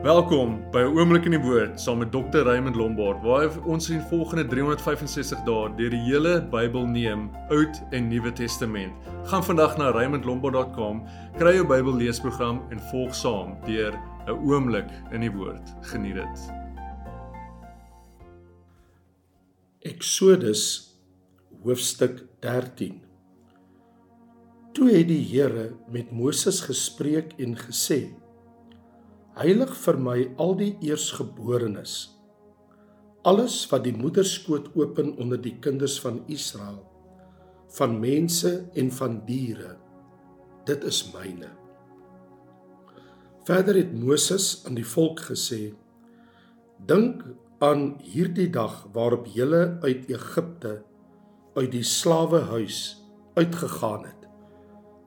Welkom by 'n oomblik in die woord saam met Dr. Raymond Lombard waar ons in volgende 365 dae deur die hele Bybel neem, Oud en Nuwe Testament. Gaan vandag na raymondlombard.com, kry jou Bybel leesprogram en volg saam deur 'n oomblik in die woord. Geniet dit. Eksodus hoofstuk 13. Toe het die Here met Moses gespreek en gesê: Heilig vir my al die eersgeborenes. Alles wat die moederskoot open onder die kinders van Israel, van mense en van diere, dit is myne. Verder het Moses aan die volk gesê: Dink aan hierdie dag waarop julle uit Egipte uit die slawehuis uitgegaan het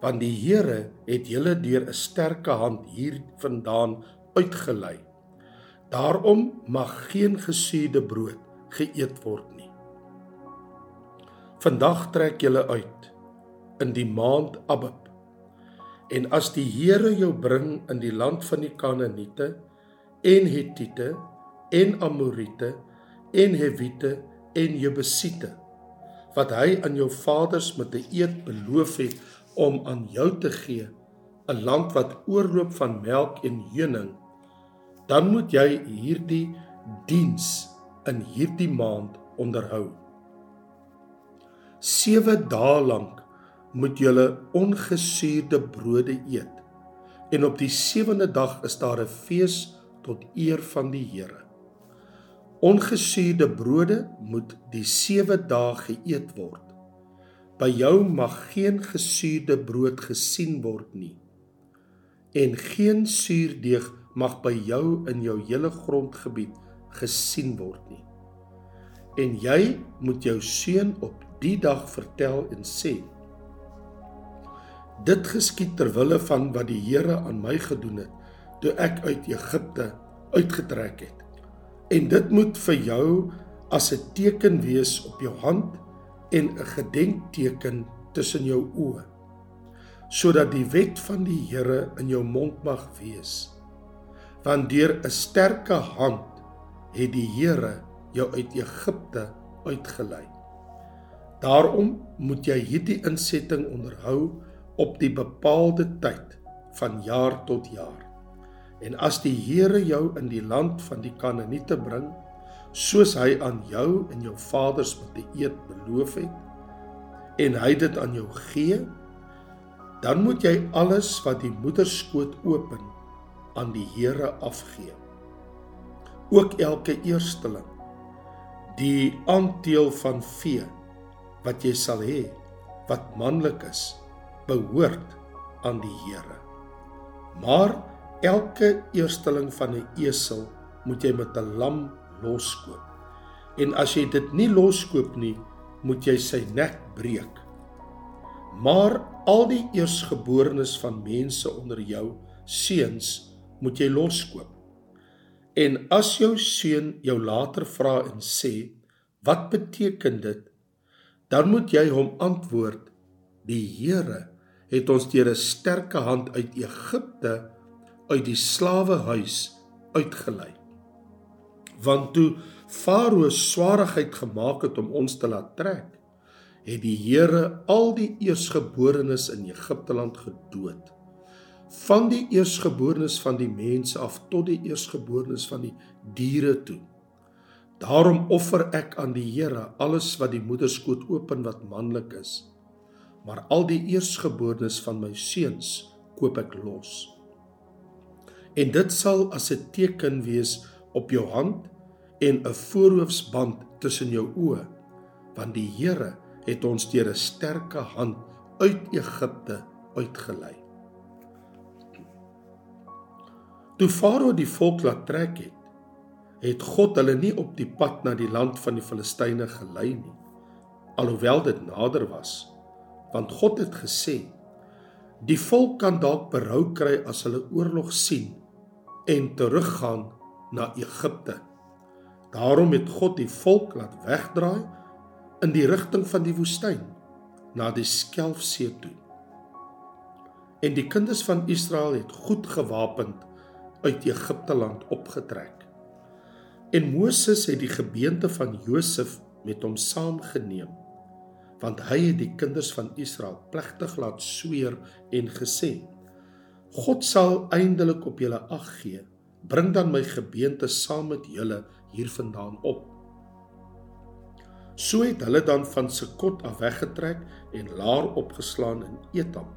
want die Here het julle deur 'n sterke hand hier vandaan uitgelei. Daarom mag geen gesuurde brood geëet word nie. Vandag trek julle uit in die maand Abib. En as die Here jou bring in die land van die Kanaaniete en Hittite en Amorite en Hewiete en Jebusiete wat hy aan jou vaders met 'n eed beloof het om aan jou te gee 'n land wat oorloop van melk en honing dan moet jy hierdie diens in hierdie maand onderhou. 7 dae lank moet julle ongesuurde brode eet en op die sewende dag is daar 'n fees tot eer van die Here. Ongesuurde brode moet die 7 dae geëet word By jou mag geen gesuurde brood gesien word nie. En geen suurdeeg mag by jou in jou hele grondgebied gesien word nie. En jy moet jou seun op die dag vertel en sê: Dit geskied ter wille van wat die Here aan my gedoen het toe ek uit Egipte uitgetrek het. En dit moet vir jou as 'n teken wees op jou hand en 'n gedenkteken tussen jou oë sodat die wet van die Here in jou mond mag wees. Want deur 'n sterke hand het die Here jou uit Egipte uitgelei. Daarom moet jy hierdie insetting onderhou op die bepaalde tyd van jaar tot jaar. En as die Here jou in die land van die Kanaaniete bring soos hy aan jou en jou vaders met 'n eed beloof het en hy dit aan jou gee dan moet jy alles wat die moederskoot open aan die Here afgee. Ook elke eersteling die aandeel van vee wat jy sal hê wat manlik is behoort aan die Here. Maar elke eersteling van 'n esel moet jy met 'n lam loskoop. En as jy dit nie loskoop nie, moet jy sy nek breek. Maar al die eersgeborenes van mense onder jou seuns moet jy loskoop. En as jou seun jou later vra en sê, "Wat beteken dit?" dan moet jy hom antwoord, "Die Here het ons deur 'n sterke hand uit Egipte uit die slawehuis uitgelei." Want toe Farao swaarigheid gemaak het om ons te laat trek, het die Here al die eersgeborenes in Egipte land gedood. Van die eersgeborenes van die mense af tot die eersgeborenes van die diere toe. Daarom offer ek aan die Here alles wat die moederskoot open wat manlik is. Maar al die eersgeborenes van my seuns koop ek los. En dit sal as 'n teken wees op jou hand en 'n voorhoofsband tussen jou oë want die Here het ons deur 'n sterke hand uit Egipte uitgelei. Toe Farao die volk laat trek het, het God hulle nie op die pad na die land van die Filistyne gelei nie, alhoewel dit nader was, want God het gesê: "Die volk kan dalk berou kry as hulle oorlog sien en teruggaan na Egipte." Daarom het God die volk laat wegdraai in die rigting van die woestyn na die Skelfsee toe. En die kinders van Israel het goed gewapend uit Egipte land opgetrek. En Moses het die gebeente van Josef met hom saamgeneem want hy het die kinders van Israel plegtig laat sweer en gesê God sal eindelik op julle ag gee bring dan my gebeente saam met julle hiervandaan op so het hulle dan van Sukot af weggetrek en laar opgeslaan in Etam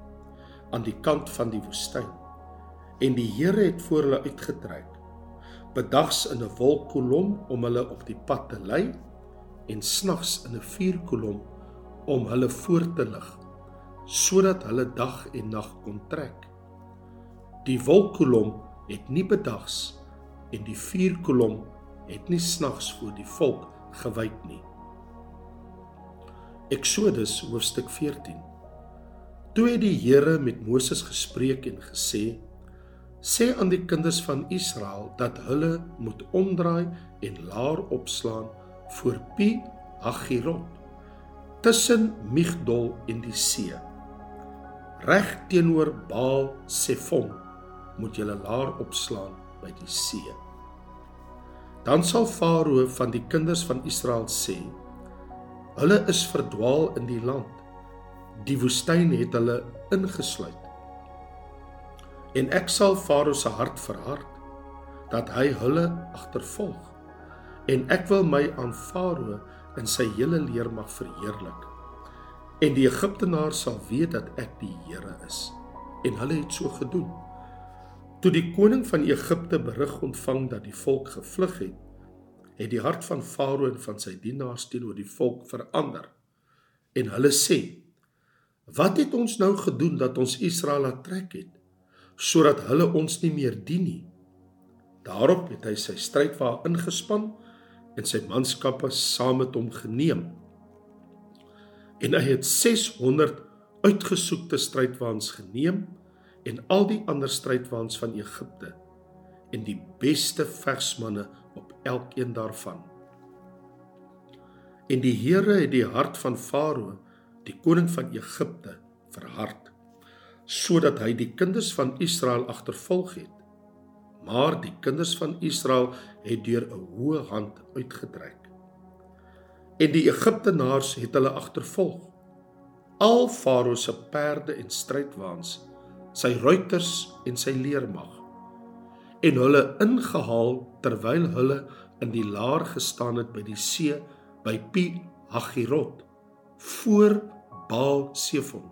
aan die kant van die woestyn en die Here het voor hulle uitgetrek bedags in 'n wolkkolom om hulle op die pad te lei en snags in 'n vuurkolom om hulle voor te lig sodat hulle dag en nag kon trek. Die wolkkolom het nie bedags en die vuurkolom het nie snags voor die volk gewyk nie. Eksodus hoofstuk 14. Toe het die Here met Moses gespreek en gesê: "Sê aan die kinders van Israel dat hulle moet omdraai en laar opslaan voor Pi Hagirot tussen Migdol en die see. Reg teenoor Baal Sefon moet jy laar opslaan by die see. Dan sal Farao van die kinders van Israel sê: Hulle is verdwaal in die land. Die woestyn het hulle ingesluit. En ek sal Farao se hart verhard dat hy hulle agtervolg. En ek wil my aan Farao in sy hele leermag verheerlik. En die Egiptenaars sal weet dat ek die Here is. En hulle het so gedoen. Toe die koning van Egipte berig ontvang dat die volk gevlug het, het die hart van Farao en van sy dienaars teenoor die volk verander. En hulle sê: "Wat het ons nou gedoen dat ons Israel laat trek het sodat hulle ons nie meer dien nie?" Daarop het hy sy strydwa ingespan en sy manskappe saam met hom geneem. En hy het 600 uitgesoekte strydwaans geneem en al die ander strydwaans van Egipte en die beste vegsmanne op elkeen daarvan. En die Here het die hart van Farao, die koning van Egipte, verhard sodat hy die kinders van Israel agtervolg het maar die kinders van Israel het deur 'n hoë hand uitgetrek. En die Egiptenaars het hulle agtervolg. Al Farao se perde en strydwaans, sy ruiters en sy leermag. En hulle ingehaal terwyl hulle in die laar gestaan het by die see by Pi Hagirot voor Baal Sefon.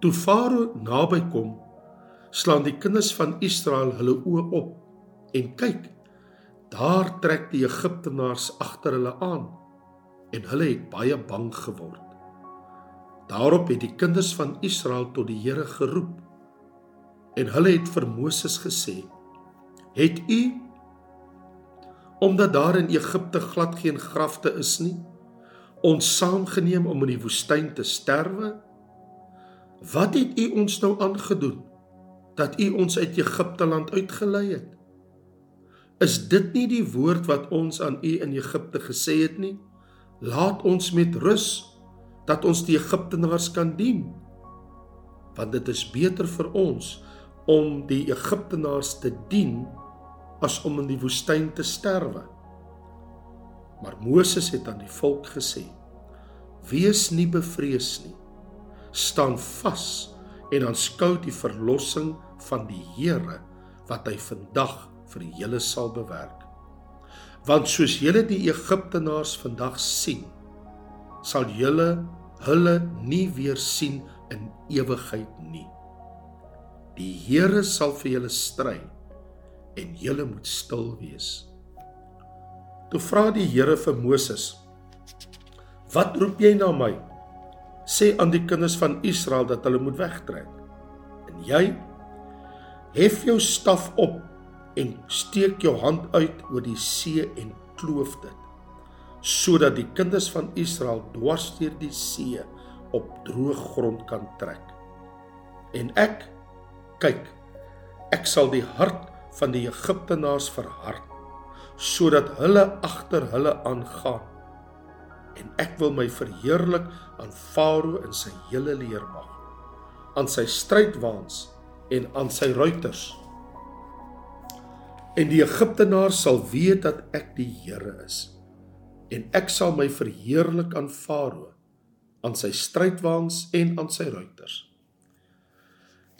Toe Farao naby kom, slaan die kinders van Israel hulle oë op en kyk daar trek die Egiptenaars agter hulle aan en hulle het baie bang geword daarop het die kinders van Israel tot die Here geroep en hulle het vir Moses gesê het u omdat daar in Egipte glad geen grafte is nie ons saamgeneem om in die woestyn te sterwe wat het u ons nou aangedoen dat U ons uit Egipte land uitgelei het? Is dit nie die woord wat ons aan U in Egipte gesê het nie? Laat ons met rus dat ons die Egiptenaars kan dien. Want dit is beter vir ons om die Egiptenaars te dien as om in die woestyn te sterwe. Maar Moses het aan die volk gesê: Wees nie bevrees nie. Staan vas en aanskou die verlossing van die Here wat hy vandag vir julle sal bewerk. Want soos julle die Egiptenaars vandag sien, sal julle hulle nie weer sien in ewigheid nie. Die Here sal vir julle stry en julle moet stil wees. Toe vra die Here vir Moses: "Wat roep jy na my?" Sê aan die kinders van Israel dat hulle moet wegtrek. En jy Hef jou staf op en steek jou hand uit oor die see en kloof dit sodat die kinders van Israel dwars deur die see op droë grond kan trek. En ek kyk, ek sal die hart van die Egiptenaars verhard sodat hulle agter hulle aangaan. En ek wil my verheerlik aan Farao en sy hele leermag, aan sy strydwaans en aan sy ruiters. En die Egiptenaar sal weet dat ek die Here is. En ek sal my verheerlik aan Farao, aan sy strydwaans en aan sy ruiters.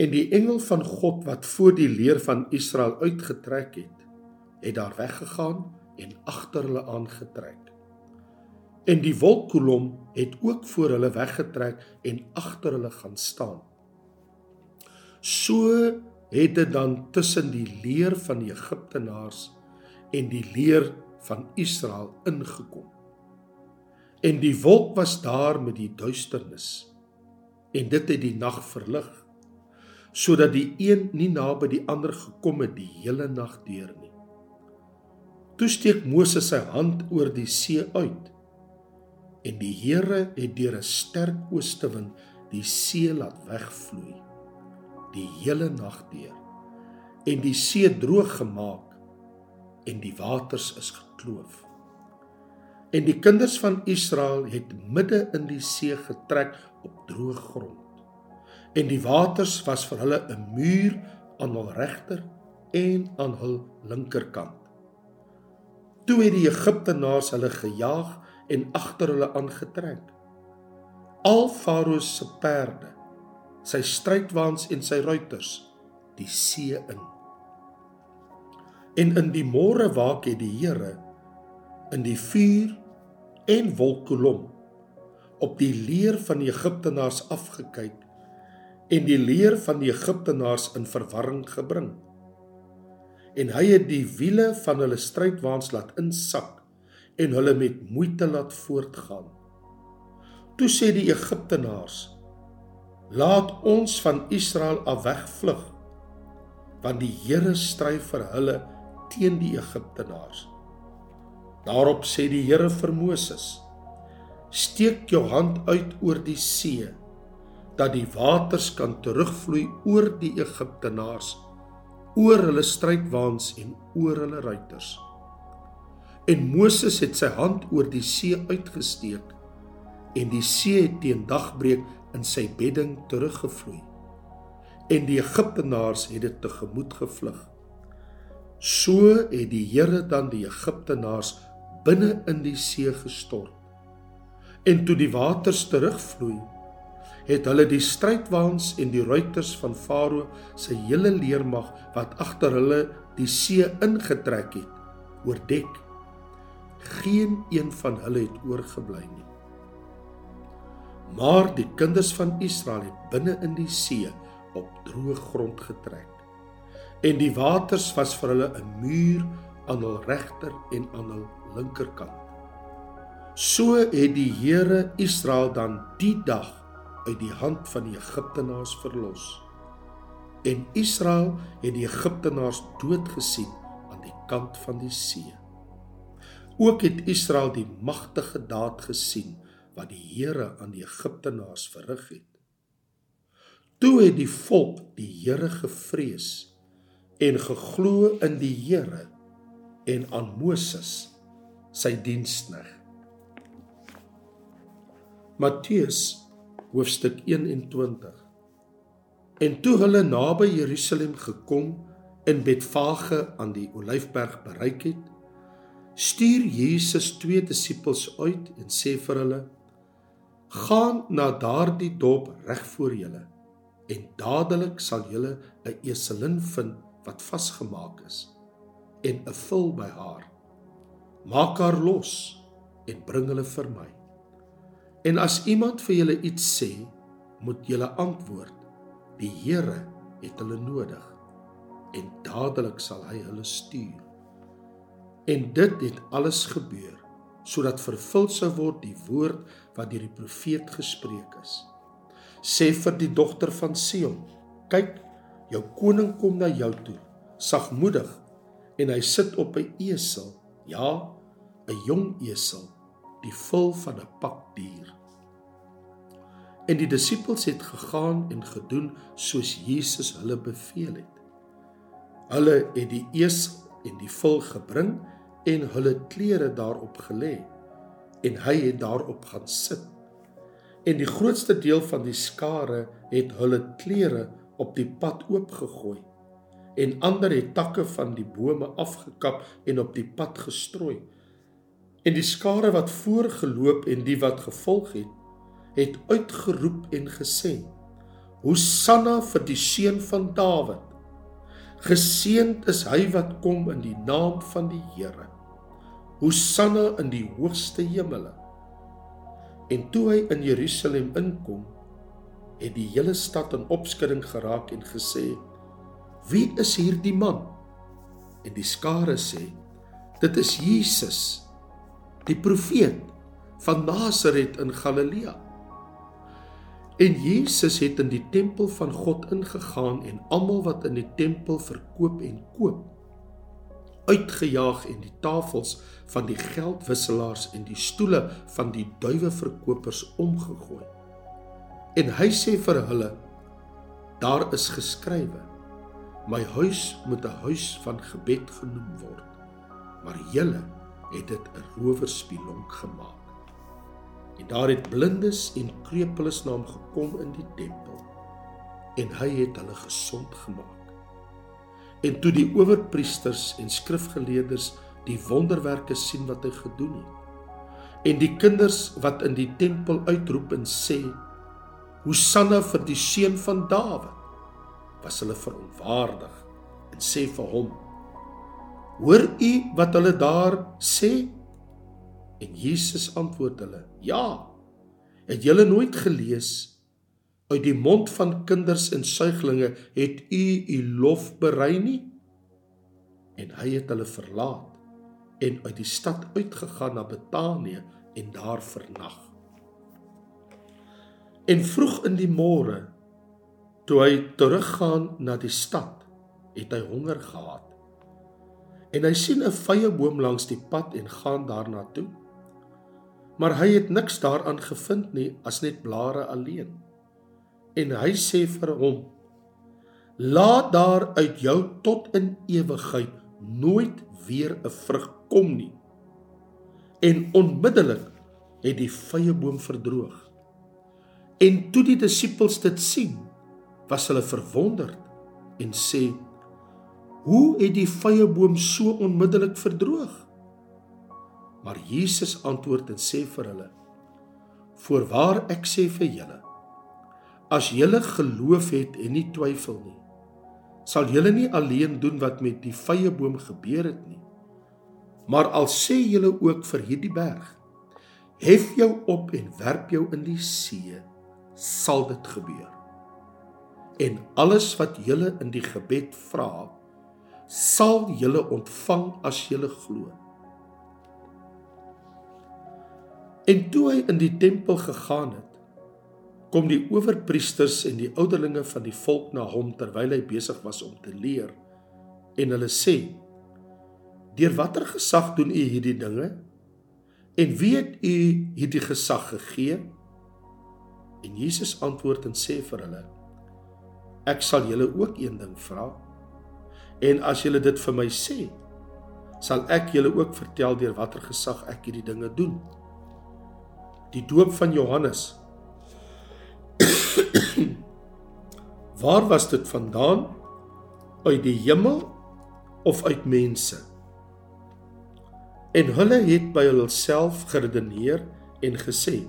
En die engel van God wat voor die leer van Israel uitgetrek het, het daar weggegaan en agter hulle aangetrek. En die wolkkolom het ook voor hulle weggetrek en agter hulle gaan staan. So het dit dan tussen die leer van die Egiptenaars en die leer van Israel ingekom. En die wolk was daar met die duisternis en dit het die nag verlig sodat die een nie naby die ander gekom het die hele nag deur nie. Toe steek Moses sy hand oor die see uit en die Here het deur 'n sterk oostewind die see laat wegvloei die hele nag deur en die see droog gemaak en die waters is gekloof en die kinders van Israel het midde in die see getrek op droë grond en die waters was vir hulle 'n muur aan hul regter en aan hul linkerkant Toe het die Egiptenaars hulle gejaag en agter hulle aangetrek. Al Farao se perde, sy strydwaans en sy ruiters die see in. En in die môre waak het die Here in die vuur en wolkkolom op die leer van die Egiptenaars afgekyk en die leer van die Egiptenaars in verwarring gebring en hy het die wiele van hulle strydwaans laat insak en hulle met moeite laat voortgaan. Toe sê die Egiptenaars: "Laat ons van Israel af wegvlug, want die Here stry vir hulle teen die Egiptenaars." Daarop sê die Here vir Moses: "Steek jou hand uit oor die see, dat die waters kan terugvloei oor die Egiptenaars." oor hulle strydwaans en oor hulle ruiters. En Moses het sy hand oor die see uitgesteek en die see het teen dagbreek in sy bedding teruggevloei. En die Egiptenaars het dit tegemoet gevlug. So het die Here dan die Egiptenaars binne in die see gestort. En toe die waters terugvloei, het hulle die strydwaans en die ruiters van Farao se hele leermag wat agter hulle die see ingetrek het, oordek. Geen een van hulle het oorgebly nie. Maar die kinders van Israel het binne in die see op droë grond getrek. En die waters was vir hulle 'n muur aan hul regter en aan hul linkerkant. So het die Here Israel dan die dag uit die hand van die Egiptenaars verlos. En Israel het die Egiptenaars doodgesien aan die kant van die see. Ook het Israel die magtige daad gesien wat die Here aan die Egiptenaars verrig het. Toe het die volk die Here gevrees en geglo in die Here en aan Moses sy diensknegt. Matteus hoofstuk 21 En toe hulle naby Jerusalem gekom in Betfage aan die Olyfberg bereik het, stuur Jesus twee disippels uit en sê vir hulle: "Gaan na daardie dorp reg voor julle en dadelik sal julle 'n eselin vind wat vasgemaak is en 'n vul by haar. Maak haar los en bring hulle vir my." En as iemand vir julle iets sê, moet julle antwoord: Die Here het hulle nodig en dadelik sal hy hulle stuur. En dit het alles gebeur sodat vervul sou word die woord wat deur die profeet gespreek is. Sê vir die dogter van Sion: Kyk, jou koning kom na jou toe, sagmoedig en hy sit op 'n esel, ja, 'n jong esel die vul van 'n pak dier. En die disippels het gegaan en gedoen soos Jesus hulle beveel het. Hulle het die esel en die vul gebring en hulle klere daarop gelê en hy het daarop gaan sit. En die grootste deel van die skare het hulle klere op die pad oopgegooi en ander het takke van die bome afgekap en op die pad gestrooi. En die skare wat voorgeloop en die wat gevolg het, het uitgeroep en gesê: Hosanna vir die seun van Dawid. Geseend is hy wat kom in die naam van die Here. Hosanna in die hoogste hemele. En toe hy in Jerusalem inkom, het die hele stad in opskudding geraak en gesê: "Wie is hierdie man?" En die skare sê: "Dit is Jesus, die profeet van Nasaret in Galilea." En Jesus het in die tempel van God ingegaan en almal wat in die tempel verkoop en koop uitgejaag en die tafels van die geldwisselaars en die stoele van die duiweverkopers omgegooi. En hy sê vir hulle: Daar is geskrywe: My huis moet 'n huis van gebed genoem word. Maar julle het dit 'n rowerspilonk gemaak. En daar het blindes en krepeles na hom gekom in die tempel en hy het hulle gesond gemaak. En toe die owerpriesters en skrifgeleerders die wonderwerke sien wat hy gedoen het en die kinders wat in die tempel uitroep en sê Hosanna vir die seun van Dawid was hulle verontwaardig en sê vir hom Hoor u wat hulle daar sê? En Jesus antwoord hulle Ja het julle nooit gelees? Uit die mond van kinders en suiglinge het u u lof berei nie? En hy het hulle verlaat en uit die stad uitgegaan na Betanië en daar vernag en vroeg in die môre toe hy teruggaan na die stad het hy honger gehad. En hy sien 'n vrye boom langs die pad en gaan daarna toe. Maar hy het niks daaraan gevind nie as net blare alleen. En hy sê vir hom laat daar uit jou tot in ewigheid nooit weer 'n vrug kom nie. En onmiddellik het die vrye boom verdroog en toe die disippels dit sien was hulle verwonderd en sê hoe het die vrye boom so onmiddellik verdroog maar Jesus antwoord en sê vir hulle voorwaar ek sê vir julle As julle geloof het en nie twyfel nie, sal julle nie alleen doen wat met die vrye boom gebeur het nie. Maar al sê julle ook vir hierdie berg: Hef jou op en werp jou in die see, sal dit gebeur. En alles wat julle in die gebed vra, sal julle ontvang as julle glo. En toe hy in die tempel gegaan het, kom die owerpriesters en die ouderlinge van die volk na hom terwyl hy besig was om te leer en hulle sê deur watter gesag doen u hierdie dinge en wie het u hierdie gesag gegee en Jesus antwoord en sê vir hulle ek sal julle ook een ding vra en as julle dit vir my sê sal ek julle ook vertel deur watter gesag ek hierdie dinge doen die doop van Johannes Waar was dit vandaan? Uit die hemel of uit mense? En hulle het by hulself geredeneer en gesê: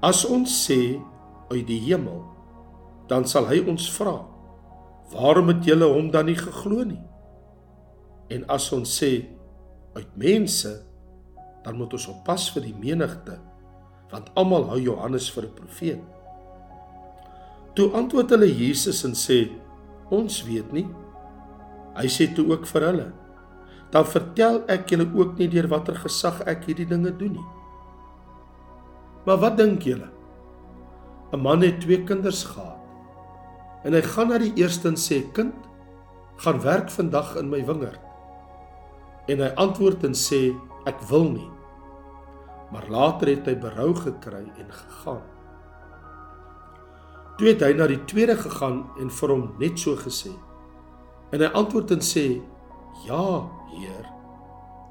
As ons sê uit die hemel, dan sal hy ons vra: Waarom het julle hom dan nie geglo nie? En as ons sê uit mense, dan moet ons oppas vir die menigte, want almal hou Johannes vir 'n profeet. Toe antwoord hulle Jesus en sê: "Ons weet nie." Hy sê toe ook vir hulle: "Dan vertel ek julle ook nie deur watter gesag ek hierdie dinge doen nie." Maar wat dink julle? 'n Man het twee kinders gehad. En hy gaan na die eerste en sê: "Kind, gaan werk vandag in my wingerd." En hy antwoord en sê: "Ek wil nie." Maar later het hy berou gekry en gegaan. Toe het hy na die tweede gegaan en vir hom net so gesê. En hy antwoord en sê: "Ja, Heer."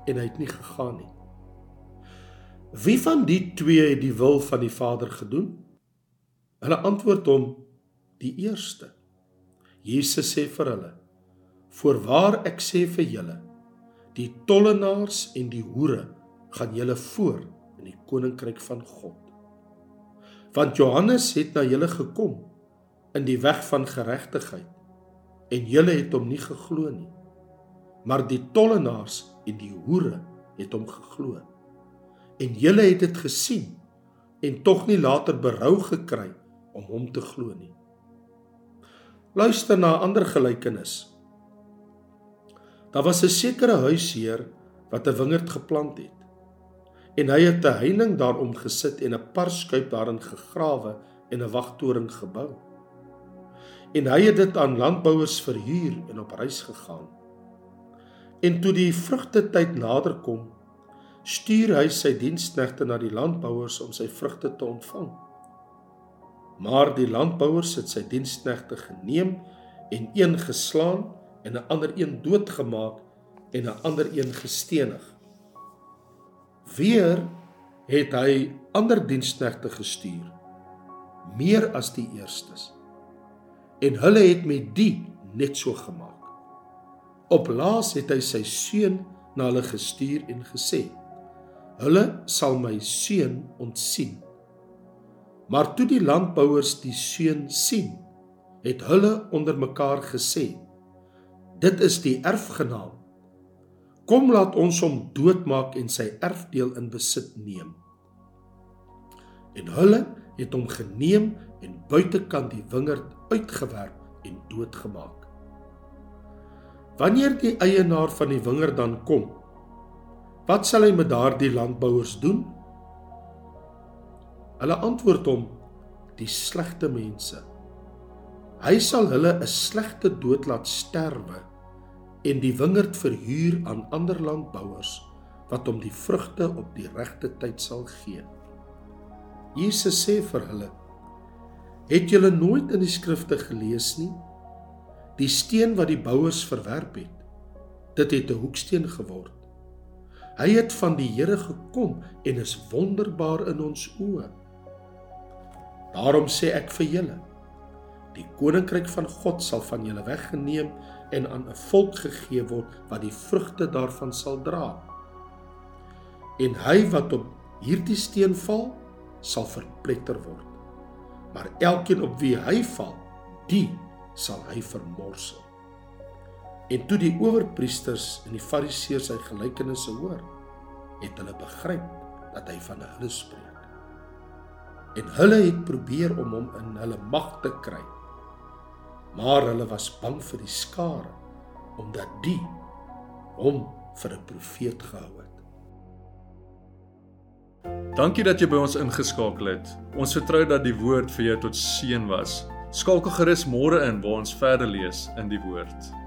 En hy het nie gegaan nie. Wie van die twee het die wil van die Vader gedoen? Hulle antwoord hom: "Die eerste." Jesus sê vir hulle: "Voorwaar ek sê vir julle, die tollenaars en die hoere gaan julle voor in die koninkryk van God. Want Johannes het na julle gekom in die weg van geregtigheid en julle het hom nie geglo nie. Maar die tollenaars en die hoere het hom geglo. En julle het dit gesien en tog nie later berou gekry om hom te glo nie. Luister na 'n ander gelykenis. Daar was 'n sekere huisheer wat 'n wingerd geplant het. En hy het 'n heining daarom gesit en 'n parskuip daarin gegrawe en 'n wagtoring gebou. En hy het dit aan landbouers verhuur en op reis gegaan. En toe die vrugtetyd naderkom, stuur hy sy diensknegte na die landbouers om sy vrugte te ontvang. Maar die landbouers het sy diensknegte geneem en een geslaan en 'n ander een doodgemaak en 'n ander een gestenig. Weer het hy ander diensknegte gestuur, meer as die eerstes. En hulle het met die net so gemaak. Op laas het hy sy seun na hulle gestuur en gesê: "Hulle sal my seun ontsien." Maar toe die landbouers die seun sien, het hulle onder mekaar gesê: Dit is die erfgenaam. Kom laat ons hom doodmaak en sy erfdeel in besit neem. En hulle het hom geneem en buitekant die wingerd uitgewerp en doodgemaak. Wanneer die eienaar van die wingerd dan kom, wat sal hy met daardie landbouers doen? Hulle antwoord hom: "Die slegte mense. Hy sal hulle 'n slegte dood laat sterwe en die wingerd verhuur aan ander landbouers wat hom die vrugte op die regte tyd sal gee." Jesus sê vir hulle: "Het julle nooit in die skrifte gelees nie? Die steen wat die bouers verwerp het, dit het 'n hoeksteen geword. Hy het van die Here gekom en is wonderbaar in ons oë." Daarom sê ek vir julle, die koninkryk van God sal van julle weggeneem en aan 'n volk gegee word wat die vrugte daarvan sal dra. En hy wat op hierdie steen val, sal verpletter word. Maar elkeen op wie hy val, die sal hy vermorsel. En toe die owerpriesters en die fariseërs sy gelykenisse hoor, het hulle begryp dat hy van hulle spreek en hulle het probeer om hom in hulle mag te kry. Maar hulle was bang vir die skare omdat die hom vir 'n profeet gehou het. Dankie dat jy by ons ingeskakel het. Ons vertrou dat die woord vir jou tot seën was. Skakel gerus môre in waar ons verder lees in die woord.